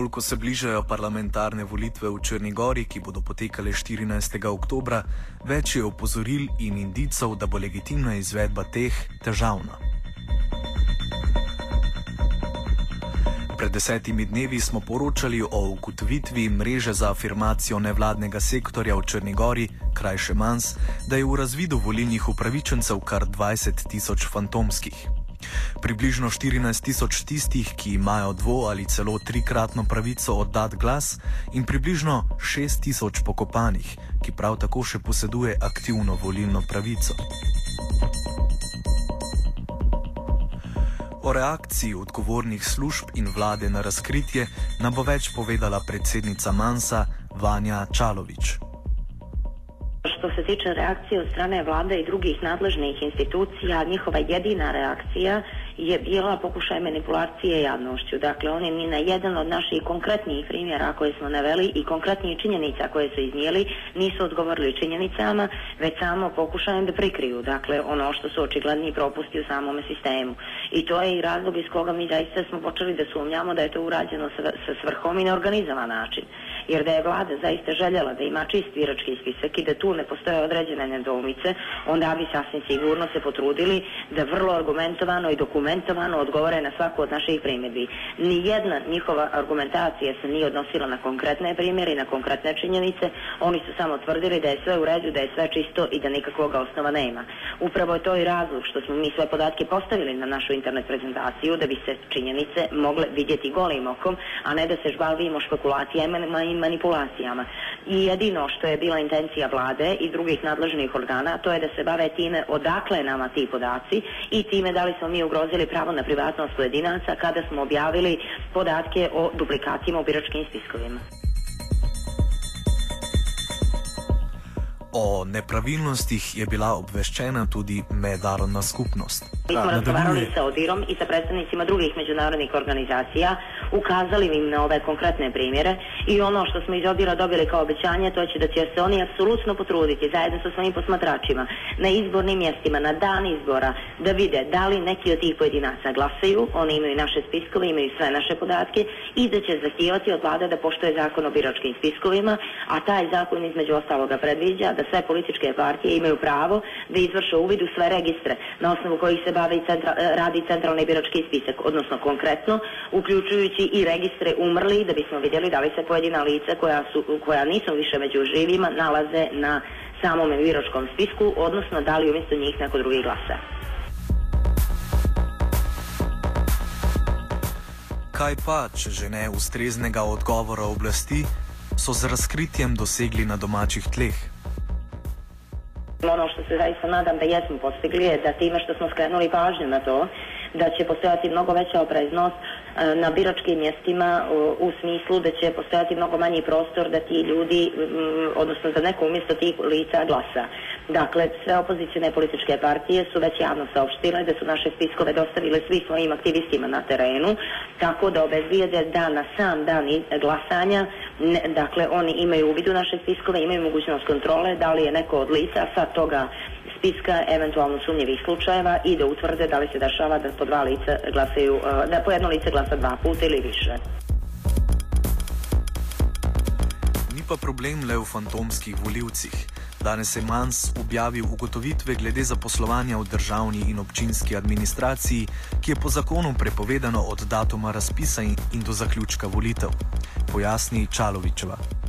Bolj ko se bližajo parlamentarne volitve v Črni Gori, ki bodo potekale 14. oktober, več je opozoril in indicov, da bo legitimna izvedba teh težavna. Pred desetimi dnevi smo poročali o ugotovitvi mreže za afirmacijo nevladnega sektorja v Črni Gori, krajše Mans, da je v razvidu volilnih upravičencev kar 20 tisoč fantomskih. Približno 14 tisoč tistih, ki imajo dvo ali celo trikratno pravico oddati glas, in približno 6 tisoč pokopanih, ki prav tako še poseduje aktivno volilno pravico. O reakciji odgovornih služb in vlade na razkritje nam bo več povedala predsednica Mansa Vanja Čalovič. Što se tiče reakcije od strane vlade i drugih nadležnih institucija, njihova jedina reakcija je bila pokušaj manipulacije javnošću. Dakle, oni ni na jedan od naših konkretnijih primjera koje smo naveli i konkretnijih činjenica koje su iznijeli nisu odgovorili činjenicama, već samo pokušajem da prikriju. Dakle, ono što su očigledni propusti u samom sistemu. I to je i razlog iz koga mi zaista smo počeli da sumnjamo da je to urađeno sa, sa svrhom i na organizovan način jer da je vlada zaista željela da ima čist birački spisak i da tu ne postoje određene nedoumice, onda bi sasvim sigurno se potrudili da vrlo argumentovano i dokumentovano odgovore na svaku od naših primjedbi. Nijedna njihova argumentacija se nije odnosila na konkretne primjere i na konkretne činjenice, oni su samo tvrdili da je sve u redu, da je sve čisto i da nikakvog osnova nema. Upravo je to i razlog što smo mi sve podatke postavili na našu internet prezentaciju da bi se činjenice mogle vidjeti golim okom, a ne da se žbalvimo špekulacijama i manipulacijama. I jedino što je bila intencija vlade i drugih nadležnih organa, to je da se bave time odakle nama ti podaci i time da li smo mi ugrozili pravo na privatnost pojedinaca kada smo objavili podatke o duplikacijama u biračkim spiskovima. O nepravilnostih je bila obveščena tudi mednarodna skupnost. Mi smo razgovarali sa Odirom i sa predstavnicima drugih međunarodnih organizacija, ukazali im na ove konkretne primjere i ono što smo iz Odira dobili kao obećanje to će da će se oni apsolutno potruditi zajedno sa svojim posmatračima na izbornim mjestima, na dan izbora da vide da li neki od tih pojedinaca glasaju, oni imaju naše spiskove, imaju sve naše podatke i da će zahtijevati od vlade da poštoje zakon o biračkim spiskovima, a taj zakon između ostaloga predviđa da sve političke partije imaju pravo da izvrše uvid u sve registre na osnovu kojih se bavi centra, radi centralni birački spisak, odnosno konkretno uključujući i registre umrli da bismo vidjeli da li se pojedina lica koja, su, koja nisu više među živima nalaze na samom biračkom spisku, odnosno da li umjesto njih neko drugi glasa. Kaj pa, če že ne ustreznega odgovora oblasti, so z razkritjem dosegli na domačih tleh? Ono što se zaista nadam da jesmo postigli je da time što smo skrenuli pažnju na to, da će postojati mnogo veća opreznost na biračkim mjestima u smislu da će postojati mnogo manji prostor da ti ljudi, odnosno da neko umjesto tih lica glasa. Dakle, sve opozicijne političke partije su već javno saopštile da su naše spiskove dostavile svi svojim aktivistima na terenu, tako da obezbijede da na sam dan glasanja, ne, dakle, oni imaju uvid u naše spiskove, imaju mogućnost kontrole, da li je neko od lica sa toga spiska eventualno sumnjivih slučajeva i da utvrde da li se dešava da po dva lica glasaju, uh, da po jedno lice glasa dva puta ili više. Ni pa problem le v fantomskih voljivcih. Danes je Mans objavil ugotovitve glede zaposlovanja v državni in občinski administraciji, ki je po zakonu prepovedano od datuma razpisa in do zaključka volitev. Pojasni Čalovičeva.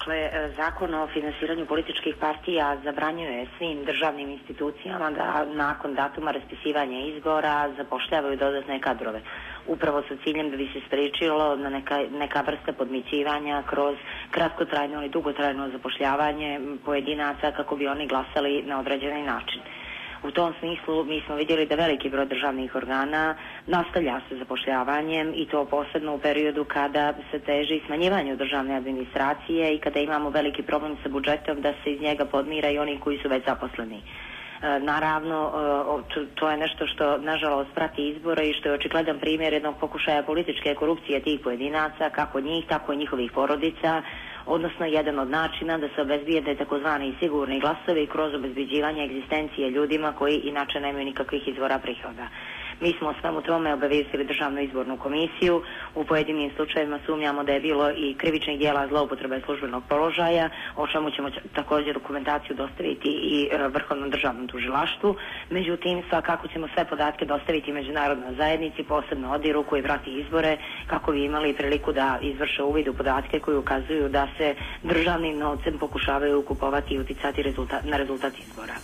Dakle, e, zakon o finansiranju političkih partija zabranjuje svim državnim institucijama da nakon datuma raspisivanja izbora zapošljavaju dodatne kadrove. Upravo sa ciljem da bi se spriječilo na neka, neka vrsta podmićivanja kroz kratkotrajno ili dugotrajno zapošljavanje pojedinaca kako bi oni glasali na određeni način. U tom smislu mi smo vidjeli da veliki broj državnih organa nastavlja se zapošljavanjem i to posebno u periodu kada se teži smanjivanju državne administracije i kada imamo veliki problem sa budžetom da se iz njega podmira i oni koji su već zaposleni. E, naravno, e, to je nešto što nažalost prati izbore i što je očigledan primjer jednog pokušaja političke korupcije tih pojedinaca, kako njih, tako i njihovih porodica, odnosno jedan od načina da se obezbijede takozvani sigurni glasovi kroz obezbeđivanje egzistencije ljudima koji inače nemaju nikakvih izvora prihoda. Mi smo o svemu tome obavijestili državnu izbornu komisiju. U pojedinim slučajevima sumnjamo da je bilo i krivičnih dijela zloupotrebe službenog položaja, o čemu ćemo također dokumentaciju dostaviti i e, Vrhovnom državnom tužilaštvu. Međutim, svakako ćemo sve podatke dostaviti međunarodnoj zajednici, posebno odiru koji prati izbore, kako bi imali priliku da izvrše uvid u podatke koji ukazuju da se državnim novcem pokušavaju kupovati i uticati na rezultat izbora.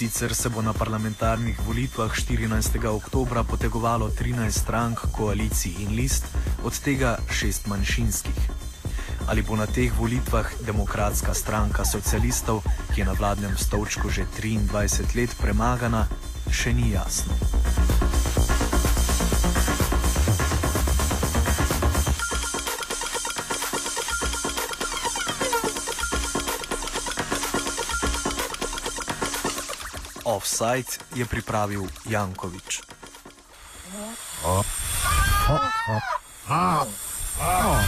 Sicer se bo na parlamentarnih volitvah 14. oktober potegovalo 13 strank, koalicij in list, od tega šest manjšinskih. Ali bo na teh volitvah demokratska stranka socialistov, ki je na vladnem stolčku že 23 let premagana, še ni jasno. Offside je pripravil Jankovič. Oh. Oh. Oh. Oh. Oh. Oh.